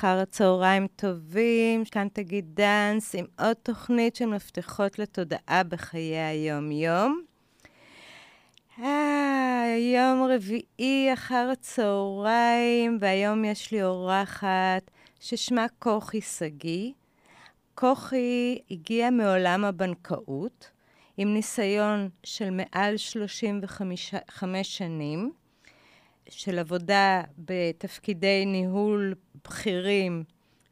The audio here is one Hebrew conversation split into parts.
אחר הצהריים טובים, כאן תגיד דאנס, עם עוד תוכנית של מפתחות לתודעה בחיי היום-יום. אה, יום רביעי אחר הצהריים, והיום יש לי אורחת ששמה כוכי שגיא. כוכי הגיעה מעולם הבנקאות, עם ניסיון של מעל 35 שנים. של עבודה בתפקידי ניהול בכירים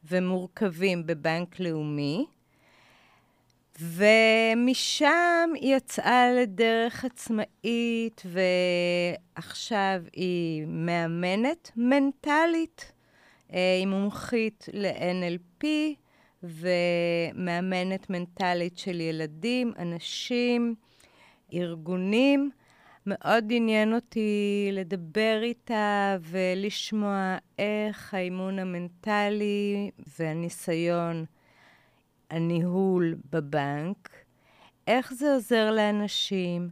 ומורכבים בבנק לאומי, ומשם היא יצאה לדרך עצמאית, ועכשיו היא מאמנת מנטלית. אה, היא מומחית ל-NLP ומאמנת מנטלית של ילדים, אנשים, ארגונים. מאוד עניין אותי לדבר איתה ולשמוע איך האימון המנטלי והניסיון, הניהול בבנק, איך זה עוזר לאנשים,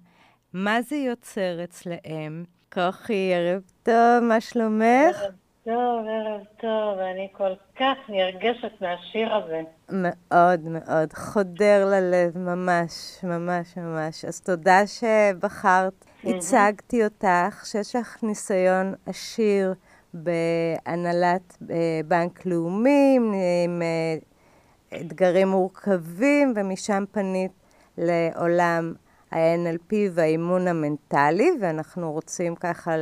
מה זה יוצר אצלהם. כוכי, ערב טוב, מה שלומך? ערב טוב, ערב טוב, אני כל כך נרגשת מהשיר הזה. מאוד מאוד, חודר ללב, ממש, ממש ממש. אז תודה שבחרת הצגתי אותך, שיש לך ניסיון עשיר בהנהלת אה, בנק לאומי, עם אה, אתגרים מורכבים, ומשם פנית לעולם ה-NLP והאימון המנטלי, ואנחנו רוצים ככה,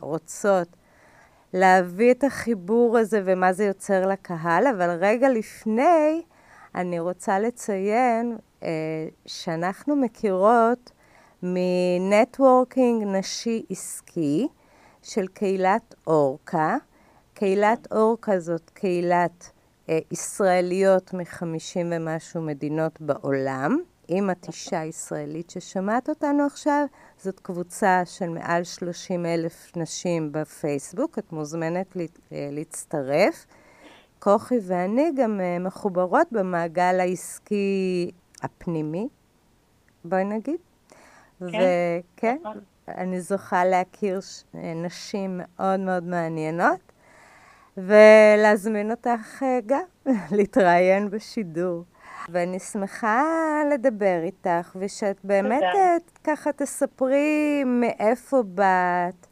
רוצות להביא את החיבור הזה ומה זה יוצר לקהל, אבל רגע לפני, אני רוצה לציין אה, שאנחנו מכירות מנטוורקינג נשי עסקי של קהילת אורקה. קהילת אורקה זאת קהילת אה, ישראליות מחמישים ומשהו מדינות בעולם. עם את אישה ישראלית ששמעת אותנו עכשיו, זאת קבוצה של מעל 30 אלף נשים בפייסבוק, את מוזמנת לה, אה, להצטרף. כוכי ואני גם אה, מחוברות במעגל העסקי הפנימי, בואי נגיד. כן. וכן, נכון. אני זוכה להכיר נשים מאוד מאוד מעניינות, ולהזמין אותך אה, גם להתראיין בשידור. ואני שמחה לדבר איתך, ושאת באמת תודה. ככה תספרי מאיפה באת,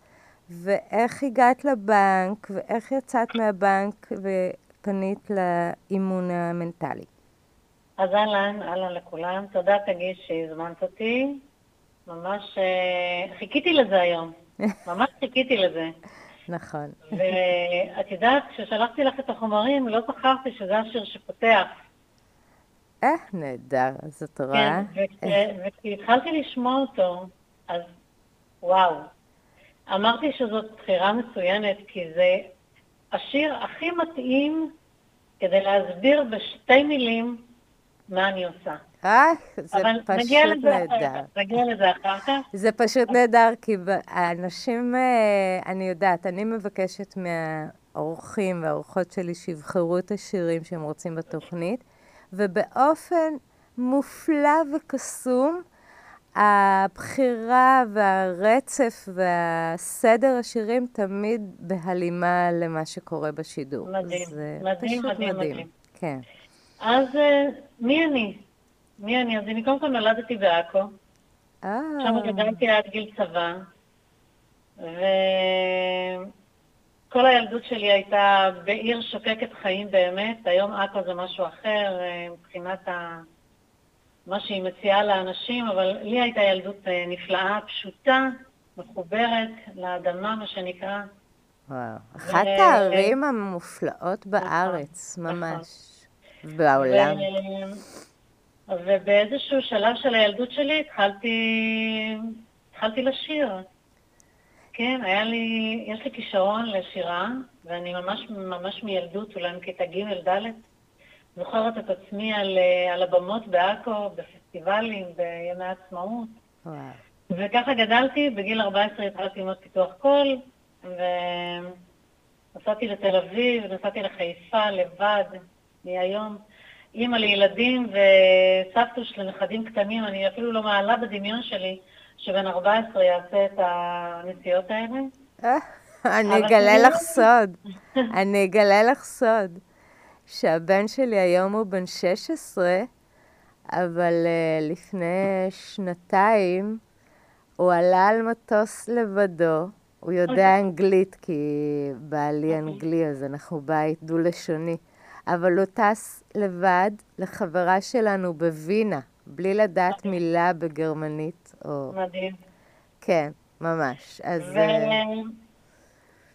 ואיך הגעת לבנק, ואיך יצאת מהבנק ופנית לאימון המנטלי. אז אהלן, אהלן לכולם. תודה, תגיד שהזמנת אותי. ממש אה, חיכיתי לזה היום. ממש חיכיתי לזה. נכון. ואת יודעת, כששלחתי לך את החומרים, לא זכרתי שזה השיר שפותח. אה, נהדר, אז את רואה. כן, וכשהתחלתי לשמוע אותו, אז וואו. אמרתי שזאת בחירה מצוינת, כי זה השיר הכי מתאים כדי להסביר בשתי מילים מה אני עושה. אה, זה פשוט נהדר. נגיע לזה אחר כך. זה פשוט נהדר, כי האנשים, אה, אני יודעת, אני מבקשת מהאורחים והאורחות שלי שיבחרו את השירים שהם רוצים בתוכנית, ובאופן מופלא וקסום, הבחירה והרצף והסדר השירים תמיד בהלימה למה שקורה בשידור. מדהים, מדהים, מדהים, מדהים. כן. אז אה, מי אני? מי אני? אז אני קודם כל נולדתי בעכו. אה. שם גדלתי עד גיל צבא, וכל הילדות שלי הייתה בעיר שוקקת חיים באמת. היום עכו זה משהו אחר אה, מבחינת ה... מה שהיא מציעה לאנשים, אבל לי הייתה ילדות אה, נפלאה, פשוטה, מחוברת לאדמה, מה שנקרא. וואו, אחת ו... הערים המופלאות בארץ, נכון, ממש, נכון. בעולם. ו... ובאיזשהו שלב של הילדות שלי התחלתי, התחלתי לשיר. כן, היה לי, יש לי כישרון לשירה, ואני ממש ממש מילדות, אולי מכיתה ג' ד', זוכרת את עצמי על, על הבמות בעכו, בפסטיבלים, בימי העצמאות. וואו. וככה גדלתי, בגיל 14 התחלתי ללמוד פיתוח קול, ונסעתי לתל אביב, נסעתי לחיפה לבד, מהיום. אימא לילדים וסבתוש לנכדים קטנים, אני אפילו לא מעלה בדמיון שלי שבן 14 יעשה את הנסיעות האלה. אני אבל אגלה אני לך סוד. אני אגלה לך סוד. שהבן שלי היום הוא בן 16, אבל uh, לפני שנתיים הוא עלה על מטוס לבדו. הוא יודע אנגלית, כי בעלי אנגלי, אז אנחנו בית דו-לשוני. אבל הוא טס לבד לחברה שלנו בווינה, בלי לדעת מילה בגרמנית, או... מדהים. כן, ממש. אז... ו... אה,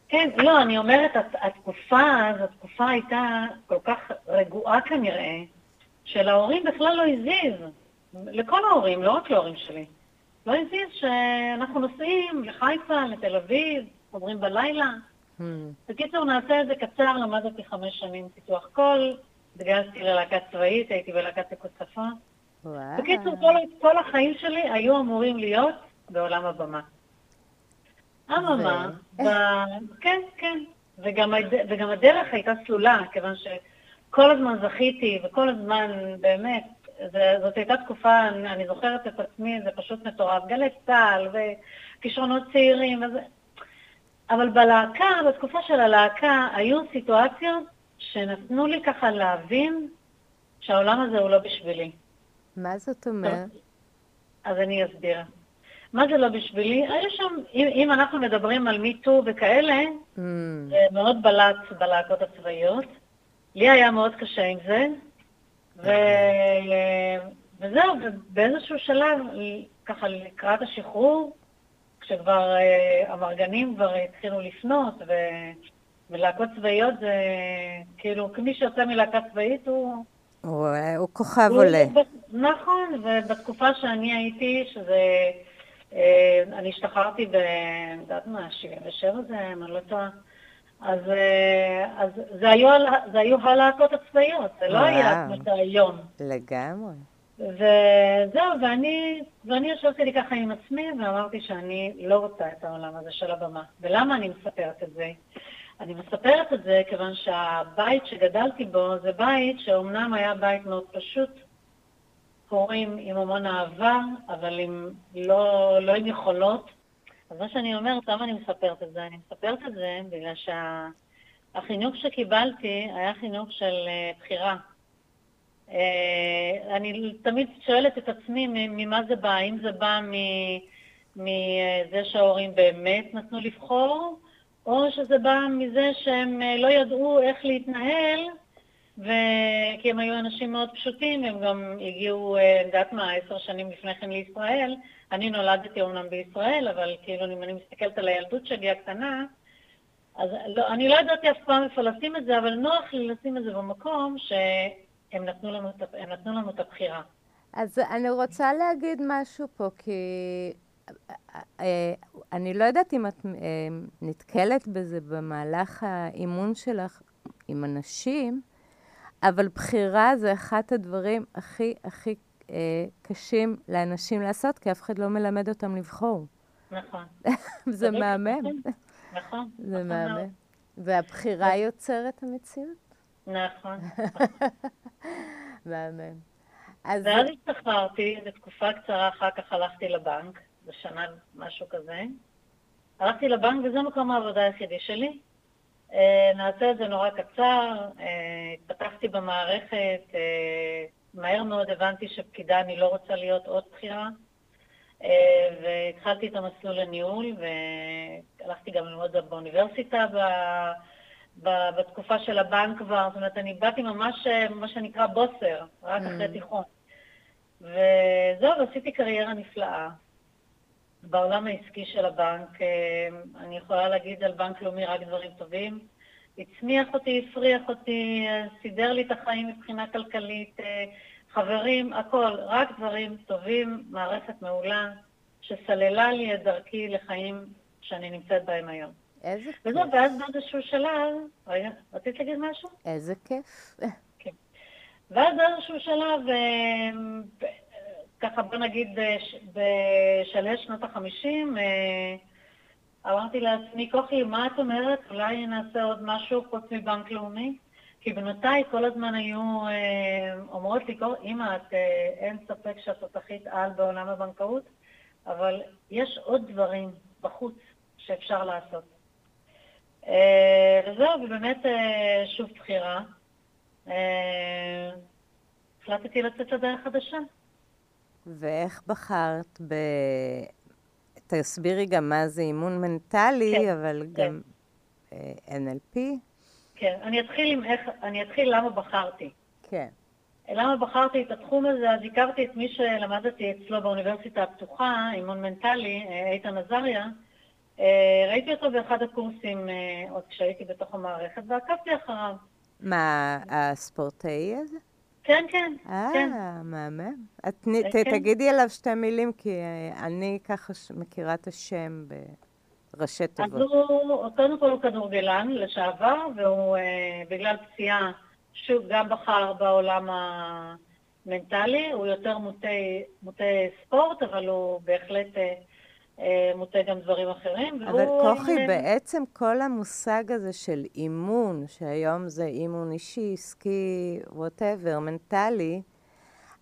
כן, לא, אני אומרת, הת- התקופה אז, התקופה הייתה כל כך רגועה כנראה, שלהורים בכלל לא הזיז. לכל ההורים, לא רק להורים שלי. לא הזיז שאנחנו נוסעים לחיפה, לתל אביב, חוזרים בלילה. Hmm, בקיצור, נעשה את זה קצר, למדתי חמש שנים פיתוח קול, התגייסתי ללהקה צבאית, הייתי בלהקת. וואו. בקיצור, כל, כל החיים שלי היו אמורים להיות בעולם הבמה. אממה, ב... כן, כן, וגם, הד... וגם הדרך הייתה סלולה, כיוון שכל הזמן זכיתי, וכל הזמן, באמת, זה, זאת הייתה תקופה, אני, אני זוכרת את עצמי, זה פשוט מטורף, גלי צה"ל וכישרונות צעירים, וזה... אבל בלהקה, בתקופה של הלהקה, היו סיטואציות שנתנו לי ככה להבין שהעולם הזה הוא לא בשבילי. מה זאת אומרת? אז אני אסביר. מה זה לא בשבילי? היה שם, אם, אם אנחנו מדברים על מיטו וכאלה, Hmm, זה מאוד בלט בלהקות הצבאיות. לי היה מאוד קשה עם זה, ו... וזהו, באיזשהו שלב, ככה לקראת השחרור, כשכבר אה, המרגנים כבר התחילו לפנות, ו... ולהקות צבאיות זה כאילו, מי שיוצא מלהקה צבאית הוא... הוא הוא כוכב עולה. נכון, ובתקופה שאני הייתי, שזה... אה, אני השתחררתי ב... אני יודעת מה, 77 זה, אני לא טועה. אז, אה, אז זה, היו, זה היו הלהקות הצבאיות, זה לא היה וואו. כמו זה היום. לגמרי. וזהו, ואני, ואני ישבתי לי ככה עם עצמי ואמרתי שאני לא רוצה את העולם הזה של הבמה. ולמה אני מספרת את זה? אני מספרת את זה כיוון שהבית שגדלתי בו זה בית שאומנם היה בית מאוד פשוט, הורים עם המון אהבה, אבל עם לא, לא עם יכולות. אז מה שאני אומרת, למה אני מספרת את זה? אני מספרת את זה בגלל שהחינוך שקיבלתי היה חינוך של אה, בחירה. אה, אני תמיד שואלת את עצמי ממה זה בא, האם זה בא מזה שההורים באמת נתנו לבחור, או שזה בא מזה שהם אה, לא ידעו איך להתנהל, כי הם היו אנשים מאוד פשוטים, הם גם הגיעו, אה, אני יודעת מה, עשר שנים לפני כן לישראל. אני נולדתי אומנם בישראל, אבל כאילו אם אני מסתכלת על הילדות שלי הקטנה, אז לא, אני לא ידעתי אף פעם איפה לשים את זה, אבל נוח לי לשים את זה במקום שהם נתנו לנו, הם נתנו לנו את הבחירה. אז אני רוצה להגיד משהו פה, כי אה, אני לא יודעת אם את אה, נתקלת בזה במהלך האימון שלך עם אנשים, אבל בחירה זה אחד הדברים הכי הכי אה, קשים לאנשים לעשות, כי אף אחד לא מלמד אותם לבחור. נכון. זה מהמם. נכון. זה נכון מהמם. והבחירה יוצרת המציאות. נכון. מהמם. אז ואז השתחררתי, לתקופה קצרה אחר כך הלכתי לבנק, בשנה משהו כזה. הלכתי לבנק וזה מקום העבודה היחידי שלי. אה, נעשה את זה נורא קצר, אה, התפתחתי במערכת, אה, מהר מאוד הבנתי שפקידה אני לא רוצה להיות עוד בחירה, והתחלתי את המסלול לניהול, והלכתי גם ללמוד באוניברסיטה בתקופה של הבנק כבר, זאת אומרת, אני באתי ממש, אה, מה שנקרא בוסר, רק Mm. אחרי תיכון. וזהו, ועשיתי קריירה נפלאה. בעולם העסקי של הבנק, אה, אני יכולה להגיד על בנק לאומי רק דברים טובים. הצמיח אותי, הפריח אותי, אה, סידר לי את החיים מבחינה כלכלית, חברים, הכל, רק דברים טובים, מערכת מעולה, שסללה לי את דרכי לחיים שאני נמצאת בהם היום. איזה כיף. וזהו, ואז באיזשהו שלב, רגע, רצית להגיד משהו? איזה כיף. ואז באיזשהו שלב, אה, ב- ככה בוא נגיד בש- בשלהי שנות החמישים, אה, אמרתי לעצמי, כוכי, מה את אומרת? אולי נעשה עוד משהו חוץ מבנק לאומי? כי בנותיי כל הזמן היו אה, אומרות לי, "כוכי, אמא, את, אה, אין ספק שאת תותחית על בעולם הבנקאות, אבל יש עוד דברים בחוץ שאפשר לעשות. אה, וזהו, ובאמת אה, שוב בחירה. אה, החלטתי לצאת לדרך חדשה. ואיך בחרת ב... תסבירי גם מה זה אימון מנטלי, כן, אבל כן. גם NLP. כן, אני אתחיל עם איך, אני אתחיל למה בחרתי. כן. למה בחרתי את התחום הזה? אז הכרתי את מי שלמדתי אצלו באוניברסיטה הפתוחה, אימון מנטלי, איתן עזריה. אה, ראיתי אותו באחד הקורסים אה, עוד כשהייתי בתוך המערכת, ועקבתי אחריו. מה, הספורטאי הזה? כן, כן, כן. אה, מהמם. את תני- אה, כן. תגידי עליו שתי מילים, כי אה, אני ככה מכירה את השם בראשי אז תיבות. הוא, קודם כל הוא כדורגלן לשעבר, והוא אה, בגלל פציעה, שוב, גם בחר בעולם המנטלי, הוא יותר מוטה, מוטה ספורט, אבל הוא בהחלט אה, מוטה גם דברים אחרים. אבל כוכי, אה, בעצם כל המושג הזה של אימון, שהיום זה אימון אישי, עסקי, ווטאבר, מנטלי,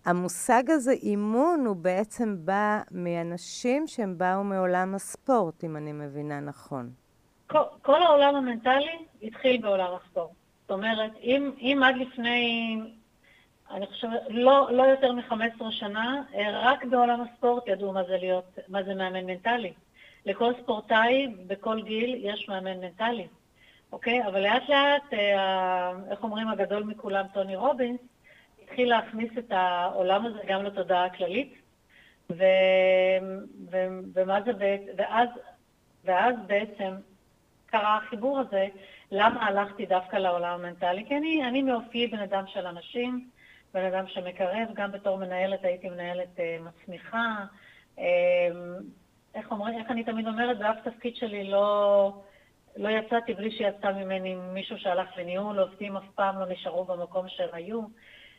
המושג הזה, אימון, הוא בעצם בא מאנשים שהם באו מעולם הספורט, אם אני מבינה נכון. כל, כל העולם המנטלי התחיל בעולם הספורט. זאת אומרת, אם, אם עד לפני, אני חושבת, לא, לא יותר מ-15 שנה, אה, רק בעולם הספורט ידעו מה זה להיות, מה זה מאמן מנטלי. לכל ספורטאי בכל גיל יש מאמן מנטלי, אוקיי? אבל לאט לאט, אה, איך אומרים, הגדול מכולם, טוני רובינס, התחיל להכניס את העולם הזה גם לתודעה הכללית, ו, ו, ומה זה בעצם, ואז, ואז בעצם קרה החיבור הזה, למה הלכתי דווקא לעולם המנטלי? כי אני, אני מאופיי בן אדם של אנשים, בן אדם שמקרב, גם בתור מנהלת הייתי מנהלת אה, מצמיחה. אה, איך, אומרים, איך אני תמיד אומרת, באף תפקיד שלי לא, לא יצאתי בלי שיצא ממני מישהו שהלך לניהול, עובדים אף פעם לא נשארו במקום שהם היו.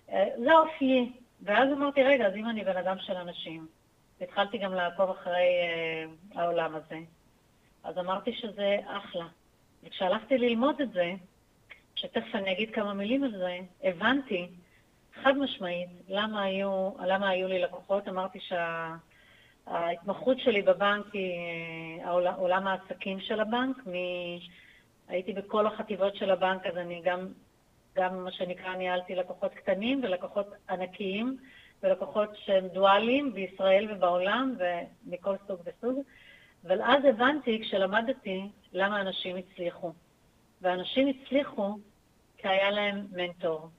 אה, זה אופיי. ואז אמרתי, רגע, אז אם אני בן אדם של אנשים, התחלתי גם לעקוב אחרי אה, העולם הזה, אז אמרתי שזה אחלה. וכשהלכתי ללמוד את זה, שתכף אני אגיד כמה מילים על זה, הבנתי חד משמעית למה היו, למה היו לי לקוחות. אמרתי שההתמחות שלי בבנק היא עולם העסקים של הבנק. מ... הייתי בכל החטיבות של הבנק, אז אני גם, גם מה שנקרא ניהלתי לקוחות קטנים ולקוחות ענקיים ולקוחות שהם דואליים בישראל ובעולם ומכל סוג וסוג. אבל אז הבנתי, כשלמדתי, למה אנשים הצליחו. ואנשים הצליחו כי היה להם מנטור.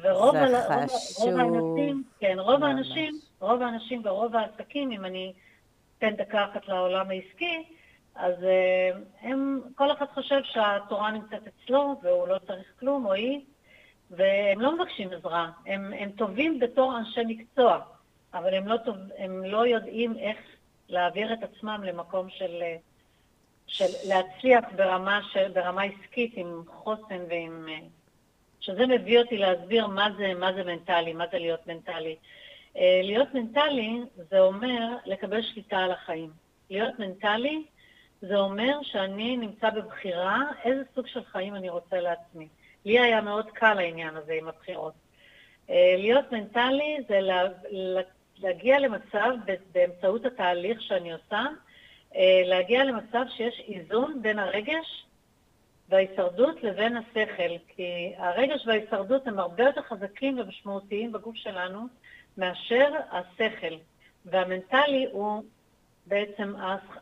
ורוב ה- חשוב. רוב האנשים, כן, רוב ממש. האנשים, רוב האנשים ברוב העסקים, אם אני אתן דקה אחת לעולם העסקי, אז אה, הם, כל אחד חושב שהתורה נמצאת אצלו והוא לא צריך כלום, או היא, והם לא מבקשים עזרה. הם, הם טובים בתור אנשי מקצוע, אבל הם לא, טוב, הם לא יודעים איך להעביר את עצמם למקום של, אה, של להצליח ברמה, של, ברמה עסקית עם חוסן ועם... שזה מביא אותי להסביר מה זה, מה זה מנטלי, מה זה להיות מנטלי. אה, להיות מנטלי זה אומר לקבל שליטה על החיים. להיות מנטלי זה אומר שאני נמצא בבחירה איזה סוג של חיים אני רוצה לעצמי. לי היה מאוד קל העניין הזה עם הבחירות. אה, להיות מנטלי זה לה, לה, להגיע למצב, באמצעות התהליך שאני עושה, אה, להגיע למצב שיש איזון בין הרגש וההישרדות לבין השכל, כי הרגש וההישרדות הם הרבה יותר חזקים ומשמעותיים בגוף שלנו מאשר השכל. והמנטלי הוא בעצם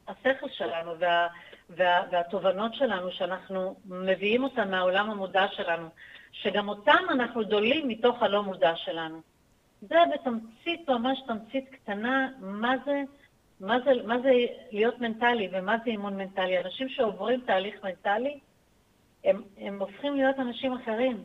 השכל שלנו וה, וה, והתובנות שלנו, שאנחנו מביאים אותן מהעולם המודע שלנו, שגם אותם אנחנו דולים מתוך הלא מודע שלנו. זה בתמצית, ממש תמצית קטנה, מה זה, מה זה, מה זה להיות מנטלי ומה זה אימון מנטלי. אנשים שעוברים תהליך מנטלי, הם, הם הופכים להיות אנשים אחרים.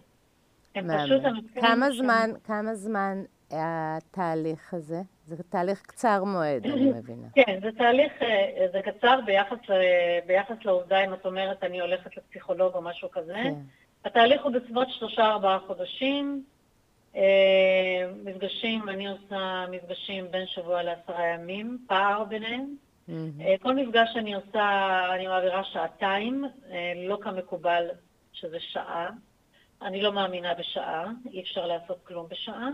הם מהמם. פשוט אנשים... כמה זמן, כמה זמן התהליך הזה? זה תהליך קצר מועד, אני מבינה. כן, זה תהליך, אה, זה קצר ביחס, ל- ביחס לעובדה אם את אומרת אני הולכת לפסיכולוג או משהו כזה. כן. התהליך הוא בסביבות שלושה-ארבעה חודשים. אה, מפגשים, אני עושה מפגשים בין שבוע לעשרה ימים, פער ביניהם. אה, כל מפגש שאני עושה, אני מעבירה שעתיים, אה, לא כמקובל שזה שעה. אני לא מאמינה בשעה, אי אפשר לעשות כלום בשעה.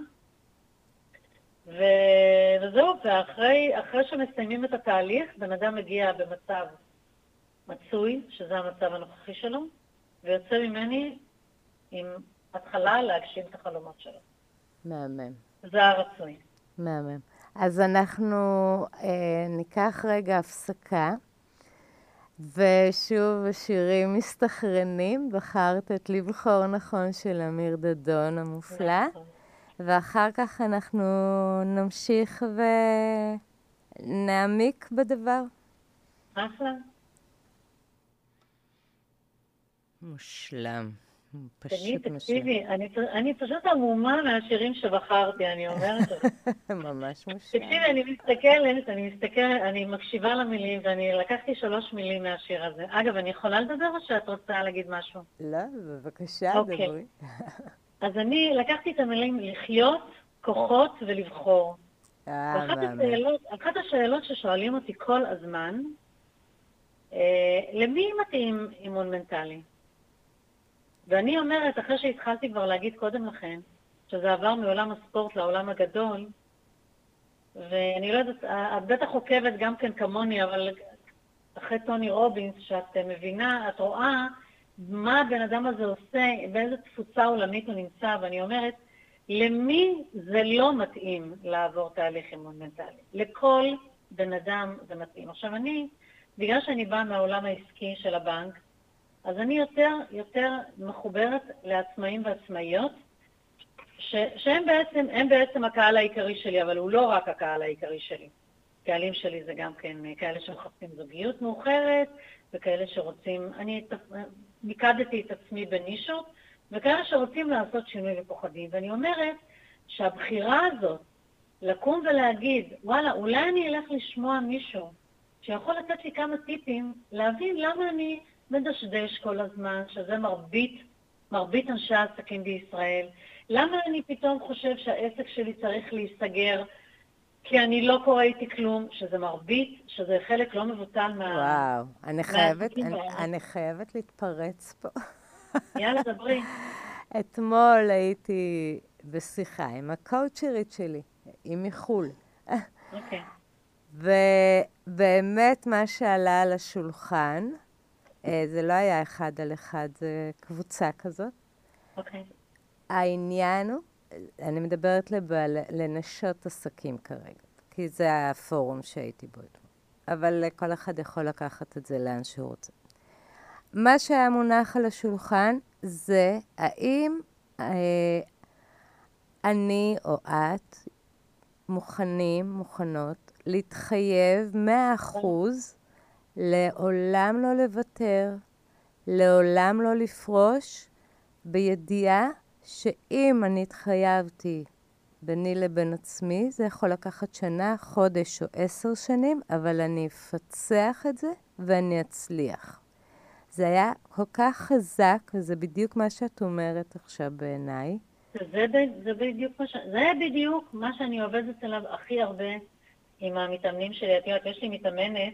ו... וזהו, ואחרי אחרי שמסיימים את התהליך, בן אדם מגיע במצב מצוי, שזה המצב הנוכחי שלו, ויוצא ממני עם התחלה להגשים את החלומות שלו. מהמם. זה הרצוי. מהמם. אז אנחנו אה, ניקח רגע הפסקה, ושוב, שירים מסתחרנים, בחרת את לבחור נכון של אמיר דדון המופלא. ואחר כך אנחנו נמשיך ונעמיק בדבר. אחלה. מושלם. תגיד, פשוט. תקשיבי, אני, אני פשוט עמומה מהשירים שבחרתי, אני אומרת לך. ממש מושלם. תקשיבי, אני מסתכלת, אני מסתכלת, אני מקשיבה למילים, ואני לקחתי שלוש מילים מהשיר הזה. אגב, אני יכולה לדבר או שאת רוצה להגיד משהו? לא, בבקשה, אוקיי. דברי. אז אני לקחתי את המילים לחיות, כוחות ולבחור. אה, ואחת מהמם. השאלות, אחת השאלות ששואלים אותי כל הזמן, אה, למי מתאים אימון מנטלי? ואני אומרת, אחרי שהתחלתי כבר להגיד קודם לכן, שזה עבר מעולם הספורט לעולם הגדול, ואני לא יודעת, את בטח עוקבת גם כן כמוני, אבל אחרי טוני רובינס, שאת מבינה, את רואה מה הבן אדם הזה עושה, באיזה תפוצה עולמית הוא נמצא, ואני אומרת, למי זה לא מתאים לעבור תהליך אימון מנטלי? לכל בן אדם זה מתאים. עכשיו אני, בגלל שאני באה מהעולם העסקי של הבנק, אז אני יותר, יותר מחוברת לעצמאים ועצמאיות, ש, שהם בעצם, הם בעצם הקהל העיקרי שלי, אבל הוא לא רק הקהל העיקרי שלי. קהלים שלי זה גם כן כאלה שמחפשים זוגיות מאוחרת, וכאלה שרוצים, אני מיקדתי את עצמי בנישות, וכאלה שרוצים לעשות שינוי ופוחדים. ואני אומרת שהבחירה הזאת, לקום ולהגיד, וואלה, אולי אני אלך לשמוע מישהו שיכול לתת לי כמה טיפים, להבין למה אני מדשדש כל הזמן, שזה מרבית, מרבית אנשי העסקים בישראל, למה אני פתאום חושב שהעסק שלי צריך להיסגר כי אני לא קורא איתי כלום, שזה מרבית, שזה חלק לא מבוטל מה... וואו, אני חייבת, אני-. אני חייבת להתפרץ פה. יאללה, דברי. אתמול הייתי בשיחה עם הקואוצ'רית שלי, היא מחו"ל. אוקיי. ובאמת מה שעלה על השולחן, זה לא היה אחד על אחד, זה קבוצה כזאת. אוקיי. העניין הוא, אני מדברת לבעל, לנשות עסקים כרגע, כי זה הפורום שהייתי בו אתמול. אבל כל אחד יכול לקחת את זה לאן שהוא רוצה. מה שהיה מונח על השולחן זה האם אה, אני או את מוכנים, מוכנות, להתחייב מאה אחוז לעולם לא לוותר, לעולם לא לפרוש, בידיעה שאם אני התחייבתי ביני לבין עצמי, זה יכול לקחת שנה, חודש או עשר שנים, אבל אני אפצח את זה ואני אצליח. זה היה כל כך חזק, וזה בדיוק מה שאת אומרת עכשיו בעיניי. זה, זה, בדיוק. זה בדיוק מה שאני עובדת עליו הכי הרבה עם המתאמנים שלי. את יודעת, יש לי מתאמנת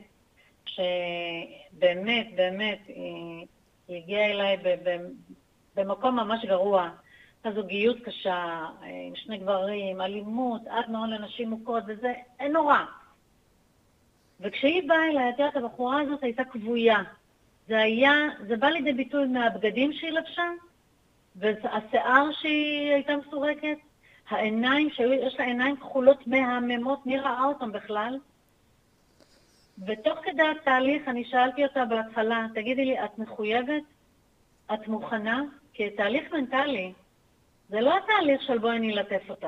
שבאמת, באמת, היא, הגיעה אליי במקום ממש גרוע. הזוגיות קשה, עם שני גברים, אלימות, עד מאוד לנשים מוכות, וזה נורא. וכשהיא באה אליי, את יודעת, הבחורה הזאת הייתה כבויה. זה היה, זה בא לידי ביטוי מהבגדים שהיא לבשה, והשיער שהיא הייתה מסורקת, העיניים, שיש לה עיניים כחולות מהממות, מי ראה אותם בכלל? ותוך כדי התהליך אני שאלתי אותה בהתחלה, תגידי לי, את מחויבת? את מוכנה? כי תהליך מנטלי, זה לא התהליך של בואי אני אלטף אותך.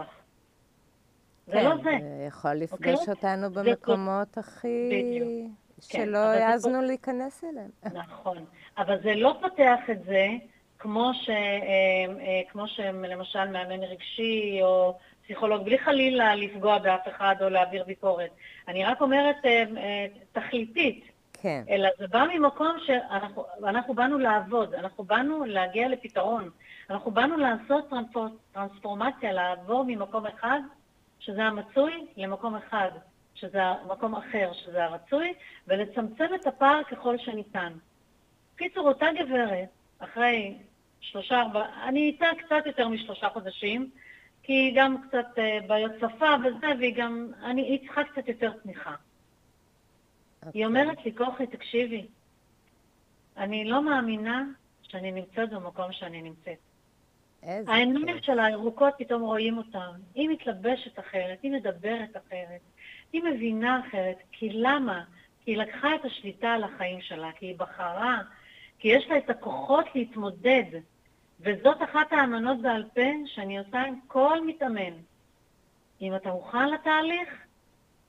זה כן, לא זה. זה יכול לפגוש אוקיי? אותנו זה במקומות הכי... בדיוק. כן, שלא זה העזנו להיכנס אליהם. נכון, אבל זה לא פותח את זה כמו, ש, אה, אה, כמו שלמשל מאמן רגשי או פסיכולוג, בלי חלילה לפגוע באף אחד או להעביר ביקורת. אני רק אומרת אה, אה, תכליתית, כן, אלא זה בא ממקום שאנחנו אנחנו באנו לעבוד, אנחנו באנו להגיע לפתרון, אנחנו באנו לעשות טרנספור, טרנספורמציה, לעבור ממקום אחד, שזה המצוי, למקום אחד, שזה מקום אחר, שזה הרצוי, ולצמצם את הפער ככל שניתן. קיצור, אותה גברת, אחרי שלושה, ארבע, אני איתה קצת יותר משלושה חודשים, כי היא גם קצת אה, בעיות שפה וזה, והיא גם, אני, היא צריכה קצת יותר תמיכה. אוקיי. היא אומרת לי, כוכי, תקשיבי, אני לא מאמינה שאני נמצאת במקום שאני נמצאת. איזה העיניים. שלה הירוקות, פתאום רואים אותן. היא מתלבשת אחרת, היא מדברת אחרת, היא מבינה אחרת. כי למה? כי היא לקחה את השליטה על החיים שלה, כי היא בחרה, כי יש לה את הכוחות להתמודד. וזאת אחת האמנות בעל פה שאני עושה עם כל מתאמן. אם אתה מוכן לתהליך,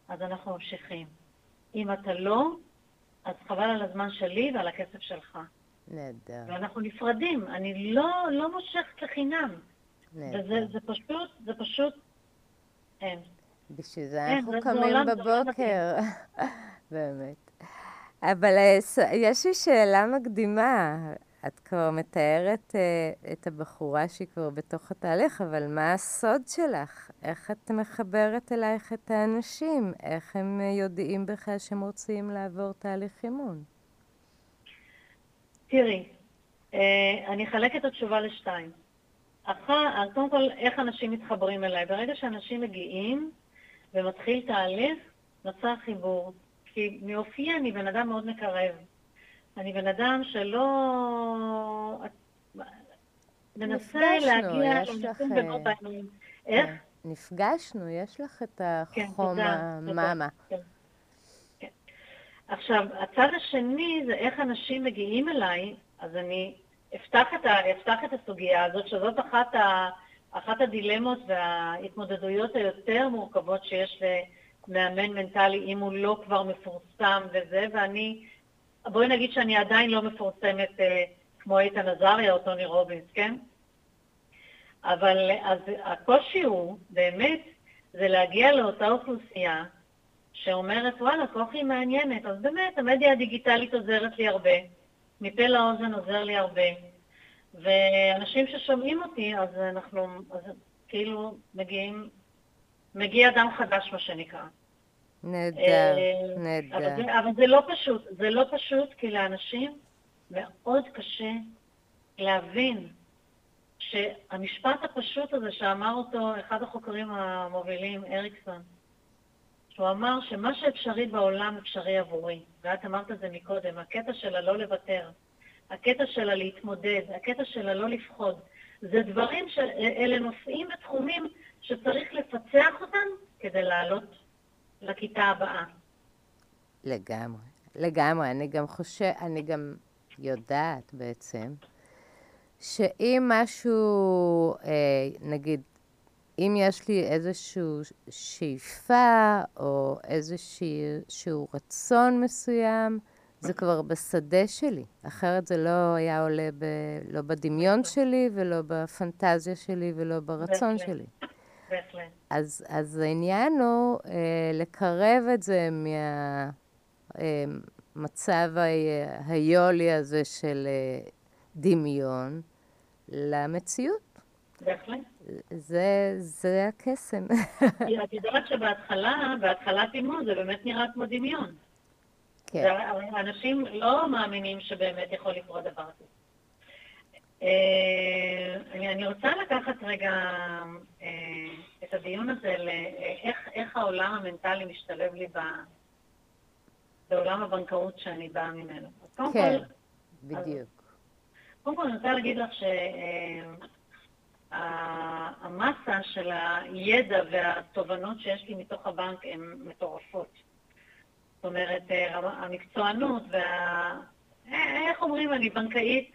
אז אנחנו ממשיכים. אם אתה לא, אז חבל על הזמן שלי ועל הכסף שלך. נהדר, ואנחנו נפרדים. אני לא, לא מושכת לחינם. וזה נהדר. זה פשוט, זה פשוט, אין. בשביל זה כן, אנחנו קמים בבוקר, באמת. אבל אה, יש לי שאלה מקדימה. את כבר מתארת אה, את הבחורה שהיא כבר בתוך התהליך, אבל מה הסוד שלך? איך את מחברת אלייך את האנשים? איך הם אה, יודעים בכלל שהם רוצים לעבור תהליך אימון? תראי, אה, אני אחלק את התשובה לשתיים. אחת, קודם כל, איך אנשים מתחברים אליי? ברגע שאנשים מגיעים ומתחיל תהליך, נוצר חיבור. כי מאופי אני בן אדם מאוד מקרב. אני בן אדם שלא... מנסה להגיע אה, בגובה העיניים. איך? נפגשנו, יש לך את כן, החום. המאמה. כן, כן. עכשיו, הצד השני זה איך אנשים מגיעים אליי, אז אני אפתח את, ה, אפתח את הסוגיה הזאת, שזאת אחת, ה, אחת הדילמות וההתמודדויות היותר מורכבות שיש למאמן מנטלי, אם הוא לא כבר מפורסם וזה, ואני, בואי נגיד שאני עדיין לא מפורסמת אה, כמו איתן עזריה או טוני רובינס, כן? אבל אז הקושי הוא, באמת, זה להגיע לאותה אוכלוסייה שאומרת, וואלה, כוחי מעניינת. אז באמת, המדיה הדיגיטלית עוזרת לי הרבה, מפה לאוזן עוזר לי הרבה. ואנשים ששומעים אותי, אז אנחנו, אז כאילו, מגיעים, מגיע אדם חדש, מה שנקרא. נהדר, אה, אבל נהדר. זה, אבל זה לא פשוט, זה לא פשוט, כי לאנשים מאוד קשה להבין שהמשפט הפשוט הזה שאמר אותו אחד החוקרים המובילים, אריקסון, שהוא אמר שמה שאפשרי בעולם אפשרי עבורי, ואת אמרת את זה מקודם, הקטע שלה לא לוותר, הקטע שלה להתמודד, הקטע שלה לא לפחוד, זה דברים, ש... אלה נושאים ותחומים שצריך לפצח אותם כדי לעלות לכיתה הבאה. לגמרי, לגמרי. אני גם חושב, אני גם יודעת בעצם, שאם משהו, אה, נגיד, אם יש לי איזושהי שאיפה או איזשהו רצון מסוים, זה כבר בשדה שלי. אחרת זה לא היה עולה ב, לא בדמיון שלי ולא בפנטזיה שלי ולא ברצון. שלי. בהחלט. אז, אז העניין הוא אה, לקרב את זה מהמצב ה- היולי הזה של אה, דמיון למציאות. בהחלט. זה, זה הקסם. את יודעת שבהתחלה, בהתחלת אימון זה באמת נראה כמו דמיון. כן, אנשים לא מאמינים שבאמת יכול לקרות דבר כזה. אה, אני, רוצה לקחת רגע אה, את הדיון הזה לאיך איך העולם המנטלי משתלב לי ב, בעולם הבנקאות שאני באה ממנו. אז כן, כל, בדיוק. קודם כל אני רוצה להגיד לך שהמסה של הידע והתובנות שיש לי מתוך הבנק הן מטורפות. זאת אומרת, אה, המקצוענות וה... אה, איך אומרים, אני בנקאית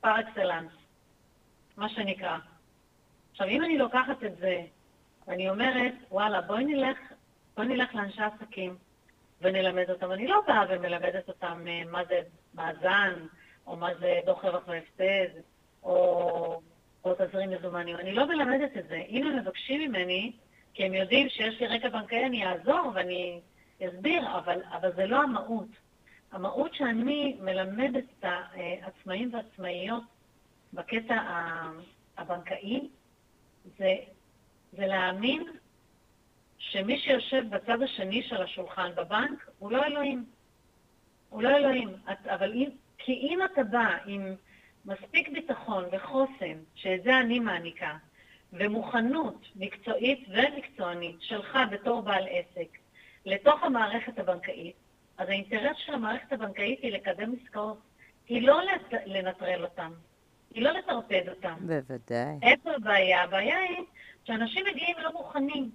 פר אקסלנס, מה שנקרא. עכשיו, אם אני לוקחת את זה ואני אומרת, וואלה, בואי נלך, בואי נלך לאנשי עסקים ונלמד אותם. אני לא באה ומלמדת אותם אה, מה זה מאזן, או מה זה דוח רווח והפסד, או, או תזרים מזומנים. אני לא מלמדת את זה. אם הם מבקשים ממני, כי הם יודעים שיש לי רקע בנקאי, אני אעזור ואני אסביר, אבל, אבל זה לא המהות. המהות שאני מלמדת את העצמאים והעצמאיות בקטע הבנקאי, זה, זה להאמין שמי שיושב בצד השני של השולחן בבנק הוא לא אלוהים. הוא לא אלוהים. את, אבל אם, כי אם אתה בא עם מספיק ביטחון וחוסן, שאת זה אני מעניקה, ומוכנות מקצועית ומקצוענית שלך בתור בעל עסק לתוך המערכת הבנקאית, אז האינטרס של המערכת הבנקאית היא לקדם עסקאות, היא לא לנטרל אותם, היא לא לטרפד אותם. בוודאי. איפה הבעיה? הבעיה היא שאנשים מגיעים לא מוכנים.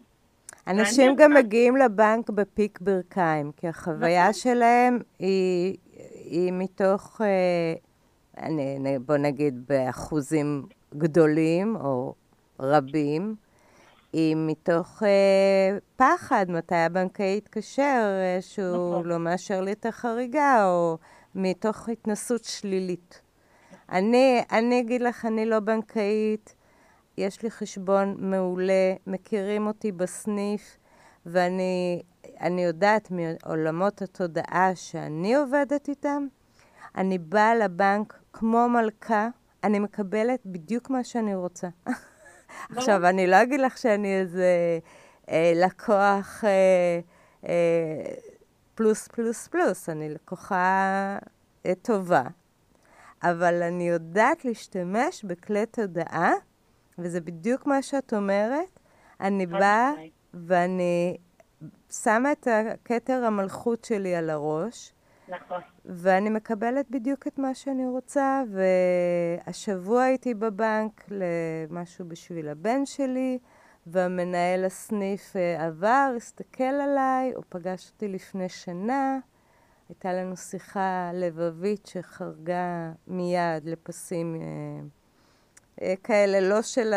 אנשים גם מגיעים לבנק בפיק ברכיים, כי החוויה נכון. שלהם היא, היא מתוך, אה, אני, בוא נגיד באחוזים גדולים או רבים, היא מתוך אה, פחד מתי הבנקאי יתקשר אה, שהוא נכון. לא מאשר לי את החריגה, או מתוך התנסות שלילית. אני, אני אגיד לך, אני לא בנקאית, יש לי חשבון מעולה, מכירים אותי בסניף, ואני אני יודעת מעולמות התודעה שאני עובדת איתם, אני באה לבנק כמו מלכה, אני מקבלת בדיוק מה שאני רוצה. עכשיו, אני לא אגיד לך שאני איזה אה, לקוח אה, אה, פלוס פלוס פלוס, אני לקוחה אה, טובה, אבל אני יודעת להשתמש בכלי תודעה, וזה בדיוק מה שאת אומרת. אני באה. ואני שמה את הכתר המלכות שלי על הראש, נכון. ואני מקבלת בדיוק את מה שאני רוצה, והשבוע הייתי בבנק למשהו בשביל הבן שלי, והמנהל הסניף אה, עבר, הסתכל עליי, הוא פגש אותי לפני שנה, הייתה לנו שיחה לבבית שחרגה מיד לפסים אה, אה, כאלה, לא של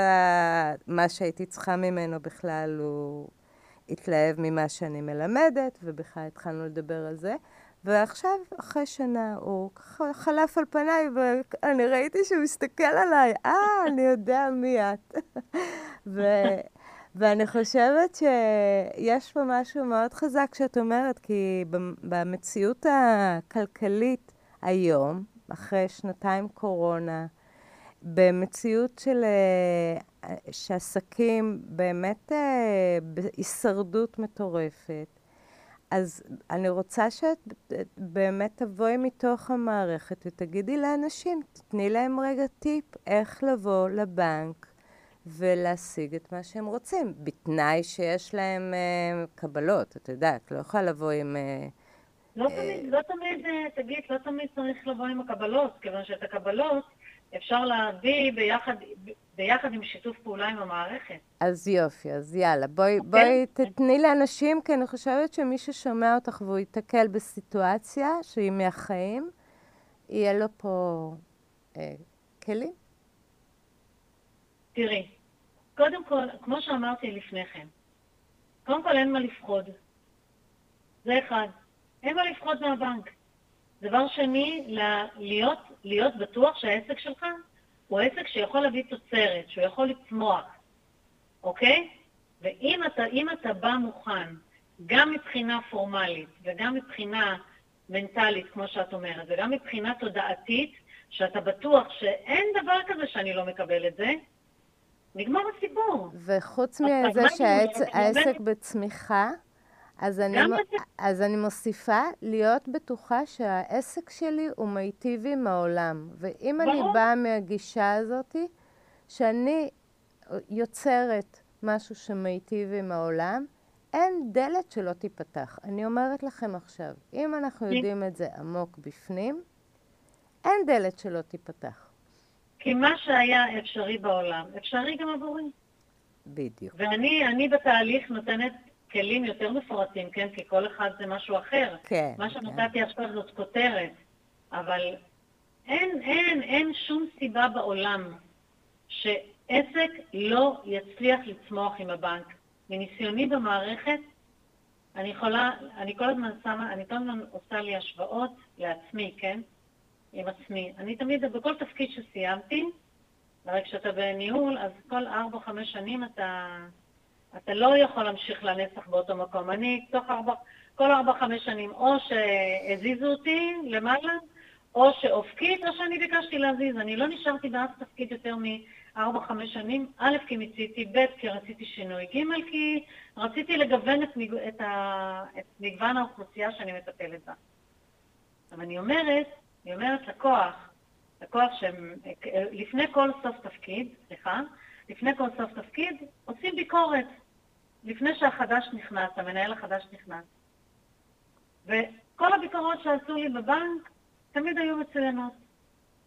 מה שהייתי צריכה ממנו בכלל, הוא התלהב ממה שאני מלמדת, ובכלל התחלנו לדבר על זה. ועכשיו, אחרי שנה, הוא חלף על פניי, ואני ראיתי שהוא מסתכל עליי, אה, אני יודע מי את. ואני חושבת שיש פה משהו מאוד חזק שאת אומרת, כי במ- במציאות הכלכלית היום, אחרי שנתיים קורונה, במציאות של אה, שעסקים באמת אה, בהישרדות מטורפת, אז אני רוצה שאת באמת תבואי מתוך המערכת ותגידי לאנשים, תתני להם רגע טיפ איך לבוא לבנק ולהשיג את מה שהם רוצים, בתנאי שיש להם אה, קבלות, את יודעת, לא יכולה לבוא עם... אה, לא תמיד, לא תמיד, אה, תגיד, לא תמיד צריך לבוא עם הקבלות, כיוון שאת הקבלות אפשר להביא ביחד, ביחד עם שיתוף פעולה עם המערכת. אז יופי, אז יאללה, בואי, בואי תתני לאנשים, כי אני חושבת שמי ששומע אותך והוא ייתקל בסיטואציה שהיא מהחיים, יהיה לו פה אה, כלים. תראי, קודם כל, כמו שאמרתי לפני כן, קודם כל אין מה לפחוד. זה אחד. אין מה לפחוד מהבנק. דבר שני, להיות, להיות בטוח שהעסק שלך הוא עסק שיכול להביא תוצרת, שהוא יכול לצמוח, אוקיי? ואם אתה, אתה בא מוכן, גם מבחינה פורמלית וגם מבחינה מנטלית, כמו שאת אומרת, וגם מבחינה תודעתית, שאתה בטוח שאין דבר כזה שאני לא מקבל את זה, נגמר הסיפור. וחוץ מזה שהעסק אני בצמיחה, אז אני, מ-. אז אני מוסיפה להיות בטוחה שהעסק שלי הוא מיטיב עם העולם. ואם אני ברור. באה מהגישה הזאת, שאני יוצרת משהו שמיטיב עם העולם, אין דלת שלא תיפתח. אני אומרת לכם עכשיו, אם אנחנו. יודעים את זה עמוק בפנים, אין דלת שלא תיפתח. כי מה שהיה אפשרי בעולם, אפשרי גם עבורי. בדיוק. ואני אני בתהליך נותנת כלים יותר מפורטים, כן? כי כל אחד זה משהו אחר. כן. מה כן. שנתתי עכשיו זאת כותרת, אבל אין, אין, אין שום סיבה בעולם שעסק לא יצליח לצמוח עם הבנק. מניסיוני במערכת, אני יכולה, אני כל הזמן שמה, אני כל הזמן עושה לי השוואות לעצמי, כן? עם עצמי. אני תמיד, בכל תפקיד שסיימתי, הרי כשאתה בניהול, אז כל ארבע, חמש שנים אתה, אתה לא יכול להמשיך לנצח באותו מקום. אני תוך ארבע, כל ארבע, חמש שנים, או שהזיזו אותי למעלה, או שאופקית, או שאני ביקשתי להזיז. אני לא נשארתי באף תפקיד יותר מארבע, חמש שנים, א', כי מיציתי, ב', כי רציתי שינוי, ג', כי רציתי לגוון את, מג... את, ה... את מגוון האוכלוסייה שאני מטפלת בה. אבל אני אומרת, אני אומרת לקוח, לקוח שלפני כל סוף תפקיד, סליחה, לפני כל סוף תפקיד, עושים ביקורת. לפני שהחדש נכנס, המנהל החדש נכנס. וכל הביקורות שעשו לי בבנק תמיד היו מצוינות.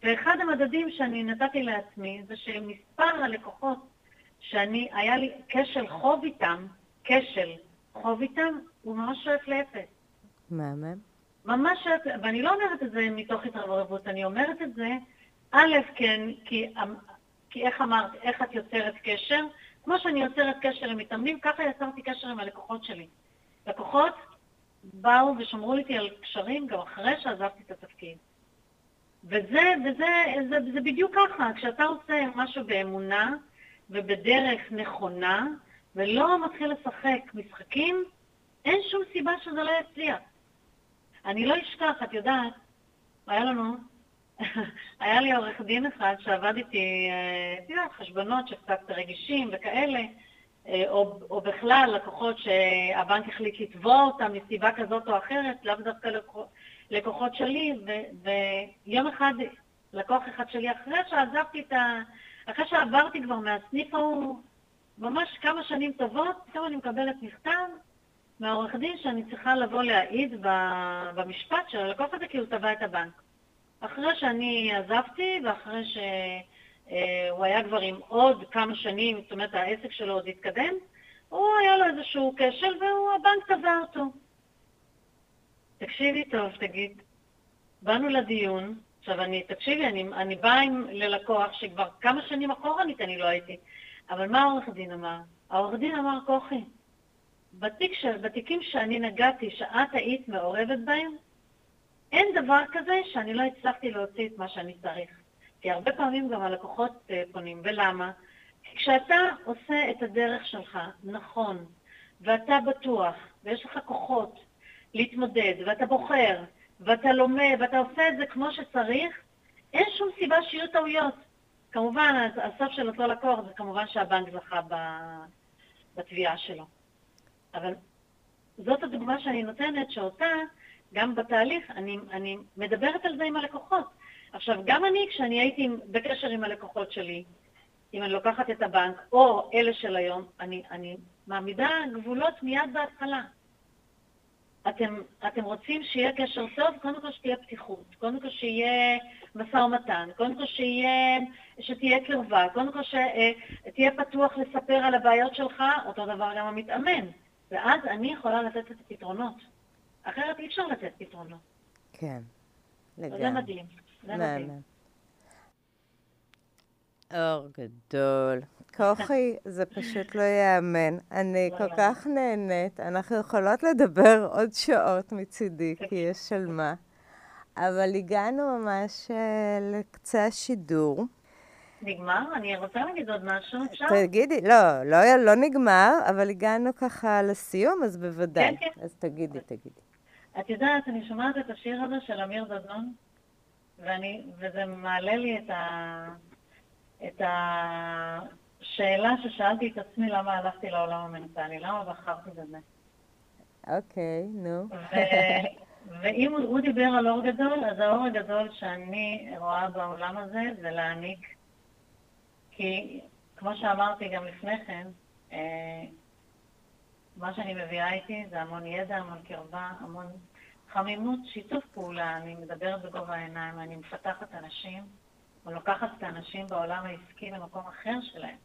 ואחד המדדים שאני נתתי לעצמי זה שמספר הלקוחות שאני, היה לי כשל חוב איתם, כשל חוב איתם, הוא ממש שואף לאפס. מהמם. ממש ואני לא אומרת את זה מתוך התרברבות, אני אומרת את זה, א', כן, כי, כי איך אמרת, איך את יוצרת קשר? כמו שאני יוצרת קשר עם מתאמנים, ככה יצרתי קשר עם הלקוחות שלי. לקוחות באו ושמרו איתי על קשרים גם אחרי שעזבתי את התפקיד. וזה, וזה זה, זה בדיוק ככה, כשאתה עושה משהו באמונה ובדרך נכונה, ולא מתחיל לשחק משחקים, אין שום סיבה שזה לא יצליח. אני לא אשכח, את יודעת, היה לנו, היה לי עורך דין אחד שעבד איתי, אה, את יודעת, חשבונות שקצת רגישים וכאלה, אה, או, או בכלל לקוחות שהבנק החליט לתבוע אותם מסיבה כזאת או אחרת, לאו דווקא לקוחות שלי, ו, ויום אחד, לקוח אחד שלי, אחרי שעזבתי את ה... אחרי שעברתי כבר מהסניף ההוא, ממש כמה שנים טובות, פתאום אני מקבלת מכתב מהעורך דין שאני צריכה לבוא להעיד במשפט של הלקוח הזה כי הוא תבע את הבנק. אחרי שאני עזבתי ואחרי שהוא היה כבר עם עוד כמה שנים, זאת אומרת העסק שלו עוד התקדם, הוא היה לו איזשהו כשל והבנק תבע אותו. תקשיבי טוב, תגיד, באנו לדיון, עכשיו אני, תקשיבי, אני, אני באה עם ללקוח שכבר כמה שנים אחורנית אני לא הייתי, אבל מה העורך דין אמר? העורך דין אמר, כוחי, בתיק ש... בתיקים שאני נגעתי, שאת היית מעורבת בהם, אין דבר כזה שאני לא הצלחתי להוציא את מה שאני צריך. כי הרבה פעמים גם הלקוחות אה, פונים. ולמה? כי כשאתה עושה את הדרך שלך נכון, ואתה בטוח, ויש לך כוחות להתמודד, ואתה בוחר, ואתה לומד, ואתה עושה את זה כמו שצריך, אין שום סיבה שיהיו טעויות. כמובן, הסוף של אותו לקוח זה כמובן שהבנק זכה בתביעה שלו. אבל זאת הדוגמה שאני נותנת, שאותה, גם בתהליך, אני, אני מדברת על זה עם הלקוחות. עכשיו, גם אני, כשאני הייתי בקשר עם הלקוחות שלי, אם אני לוקחת את הבנק, או אלה של היום, אני, אני מעמידה גבולות מיד בהתחלה. אתם, אתם רוצים שיהיה קשר טוב, קודם כל שתהיה פתיחות, קודם כל שיהיה משא ומתן, קודם כל שיהיה, שתהיה קרבה, קודם כל שתהיה פתוח לספר על הבעיות שלך, אותו דבר גם המתאמן. ואז אני יכולה לתת את הפתרונות. אחרת אי אפשר לתת פתרונות. כן, לגמרי. זה מדהים, זה מדהים. אור גדול. כוכי, זה פשוט לא ייאמן. אני כל כך נהנית. אנחנו יכולות לדבר עוד שעות מצידי, כי יש על מה. אבל הגענו ממש אה, לקצה השידור. נגמר? אני רוצה להגיד עוד משהו, אפשר? תגידי, לא, לא, לא נגמר, אבל הגענו ככה לסיום, אז בוודאי. כן, כן. אז תגידי, תגידי. את יודעת, אני שומעת את השיר הזה של אמיר דדון, ואני, וזה מעלה לי את, ה, את השאלה ששאלתי את עצמי למה הלכתי לעולם המנטלי, למה בחרתי בזה. אוקיי, נו. ואם הוא דיבר על אור גדול, אז האור הגדול שאני רואה בעולם הזה זה להעניק כי כמו שאמרתי גם לפני כן, אה, מה שאני מביאה איתי זה המון ידע, המון קרבה, המון חמימות, שיתוף פעולה. אני מדברת בגובה העיניים, אני מפתחת אנשים, או לוקחת את האנשים בעולם העסקי למקום אחר שלהם.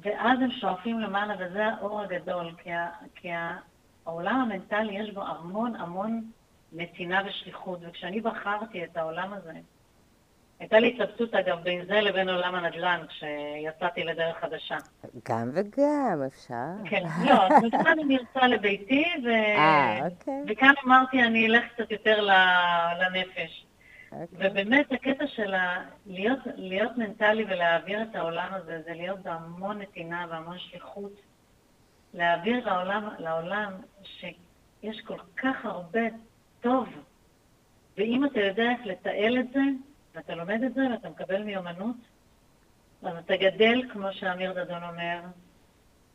ואז הם שואפים למעלה, וזה האור הגדול, כי, ה, כי העולם המנטלי יש בו המון המון נתינה ושליחות, וכשאני בחרתי את העולם הזה, הייתה לי התלבטות, אגב, בין זה לבין עולם הנדל"ן, כשיצאתי לדרך חדשה. גם וגם, אפשר. כן, לא, אז מכאן אני ארצה לביתי, ו... אה, אוקיי. וכאן אמרתי, אני אלך קצת יותר לנפש. אוקיי. ובאמת, הקטע של ה... להיות, להיות מנטלי ולהעביר את העולם הזה, זה להיות בהמון נתינה והמון שליחות. להעביר לעולם, לעולם שיש כל כך הרבה טוב, ואם אתה יודע איך לתעל את זה, ואתה לומד את זה ואתה מקבל מיומנות, אז אתה גדל, כמו שאמיר דדון אומר,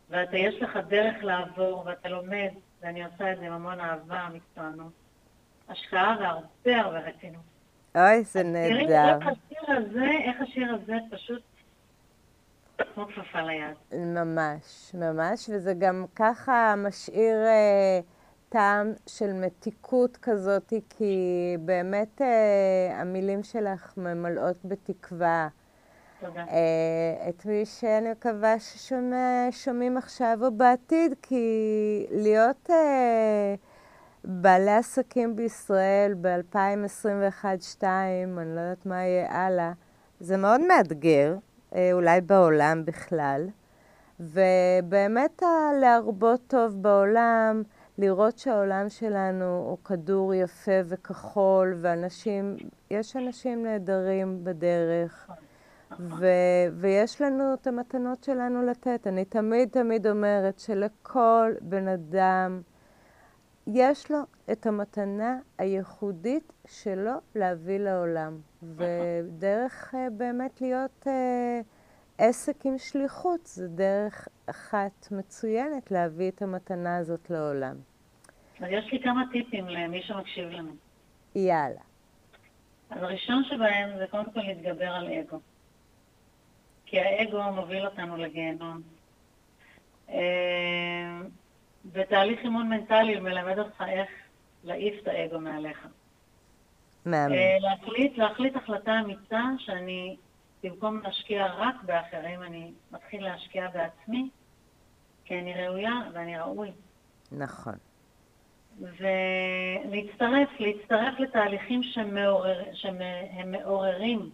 ואתה, יש לך דרך לעבור, ואתה לומד, ואני עושה את זה עם המון אהבה, מקצוענות. השקעה והרבה הרבה רצינות. אוי, זה נהדר. תראי איך השיר הזה, איך השיר הזה פשוט כמו כפפה ליד. ממש, ממש, וזה גם ככה משאיר... אה, טעם של מתיקות כזאת, כי באמת אה, המילים שלך ממלאות בתקווה. תודה. אה, את מי שאני מקווה ששומעים עכשיו או בעתיד, כי להיות אה, בעלי עסקים בישראל ב-2021-2022, אני לא יודעת מה יהיה הלאה, זה מאוד מאתגר, אולי בעולם בכלל. ובאמת להרבות טוב בעולם, לראות שהעולם שלנו הוא כדור יפה וכחול, ואנשים, יש אנשים נהדרים בדרך, ו- ויש לנו את המתנות שלנו לתת. אני תמיד תמיד אומרת שלכל בן אדם יש לו את המתנה הייחודית שלו להביא לעולם. ודרך uh, באמת להיות... Uh, עסק עם שליחות זה דרך אחת מצוינת להביא את המתנה הזאת לעולם. יש לי כמה טיפים למי שמקשיב לנו. יאללה. אז הראשון שבהם זה קודם כל להתגבר על אגו. כי האגו מוביל אותנו לגיהנום. אה, ותהליך אימון מנטלי מלמד אותך איך להעיף את האגו מעליך. מאמן. אה, להחליט, להחליט החלטה אמיצה שאני במקום להשקיע רק באחרים, אני מתחיל להשקיע בעצמי, כי אני ראויה ואני ראוי. נכון. ולהצטרף, להצטרף לתהליכים שמעורר, שהם מעוררים.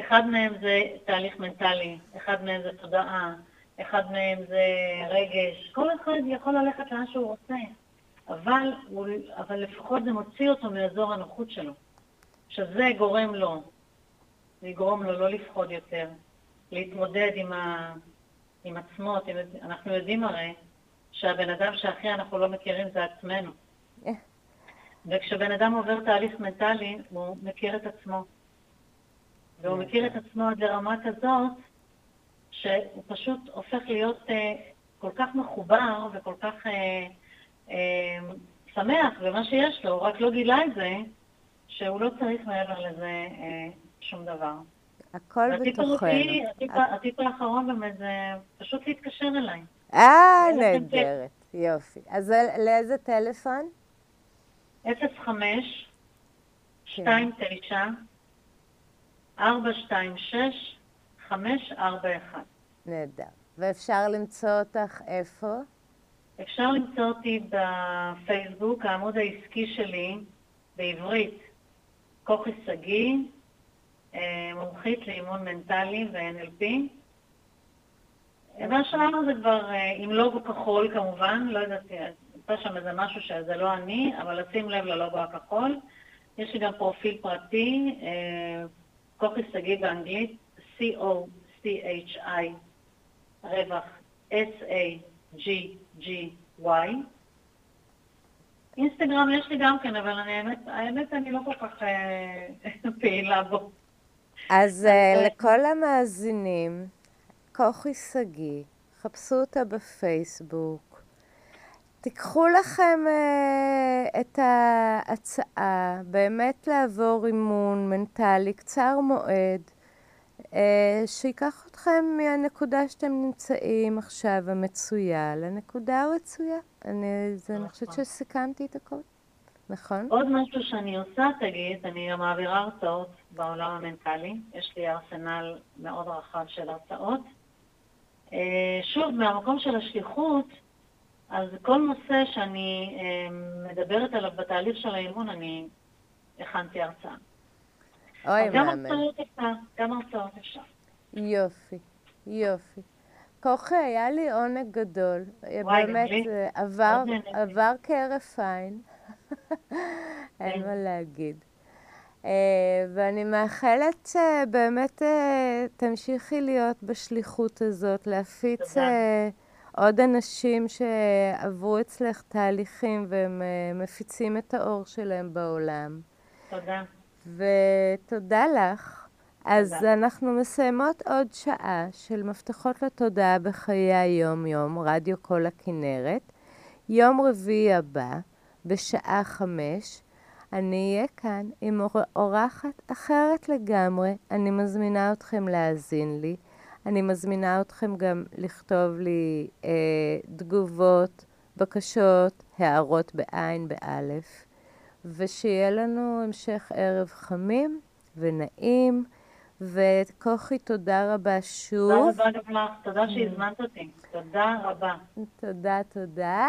אחד מהם זה תהליך מנטלי, אחד מהם זה תודעה, אחד מהם זה רגש. כל אחד יכול ללכת לאן שהוא רוצה, אבל, אבל לפחות זה מוציא אותו מאזור הנוחות שלו, שזה גורם לו לגרום לו לא לפחוד יותר, להתמודד עם, ה... עם עצמו. אנחנו יודעים הרי שהבן אדם שהכי אנחנו לא מכירים זה עצמנו. אה. וכשבן אדם עובר תהליך מנטלי, הוא מכיר את עצמו. והוא מכיר את עצמו עד לרמה כזאת, שהוא פשוט הופך להיות uh, כל כך מחובר וכל כך uh, uh, שמח במה שיש לו, הוא רק לא גילה את זה, שהוא לא צריך מעבר לזה uh, שום דבר. הכל בתוכנו. הטיפ האחרון באמת זה פשוט להתקשר אליי. אה, נהדרת. יופי. אז לאיזה טלפון? 05 29 426 541. נהדר. ואפשר למצוא אותך איפה? אפשר למצוא אותי בפייסבוק, העמוד העסקי שלי, בעברית, כוכי שגיא, אה, מומחית לאימון מנטלי ו-NLP. והשאר זה כבר אה, עם לוגו כחול כמובן, לא יודעת, יצא שם איזה משהו שזה לא אני, אבל לשים לב ללוגו הכחול. יש לי גם פרופיל פרטי, אה, כוכי שגיא באנגלית, C-O-C-H-I, רווח S-A-G-G-Y. אינסטגרם יש לי גם כן, אבל אני, האמת, האמת אני לא כל כך פעילה בו. אז uh, לכל המאזינים, כוכי שגיא, חפשו אותה בפייסבוק. תיקחו לכם uh, את ההצעה, באמת לעבור אימון מנטלי קצר מועד, uh, שיקח אתכם מהנקודה שאתם נמצאים עכשיו, המצויה, לנקודה הרצויה. אני, זה, אני חושבת נכון. שסיכמתי את הכל. נכון. עוד משהו שאני עושה, תגיד, אני גם מעבירה הרצאות בעולם המנטלי. יש לי ארסנל מאוד רחב של הרצאות. אה, שוב, מהמקום של השליחות, אז כל נושא שאני אה, מדברת עליו בתהליך של האימון, אני הכנתי הרצאה. אוי, אפשר, גם הרצאות אפשר. יופי, יופי. כוכי, היה לי עונג גדול. וואי, באמת, עבר, עבר כהרף עין. אין מה להגיד. Uh, ואני מאחלת שבאמת תמשיכי להיות בשליחות הזאת, להפיץ uh, עוד אנשים שעברו אצלך תהליכים והם uh, מפיצים את האור שלהם בעולם. תודה. ותודה לך. אז תודה. אנחנו מסיימות עוד שעה של מפתחות לתודעה בחיי היום-יום, רדיו כל הכנרת. יום רביעי הבא, בשעה חמש, אני אהיה כאן עם אורחת אחרת לגמרי. אני מזמינה אתכם להאזין לי. אני מזמינה אתכם גם לכתוב לי אה, תגובות בקשות, הערות בעין, באלף, ושיהיה לנו המשך ערב חמים ונעים, וכוכי, תודה רבה שוב. תודה רבה גם לך, תודה שהזמנת אותי. תודה רבה. תודה, תודה.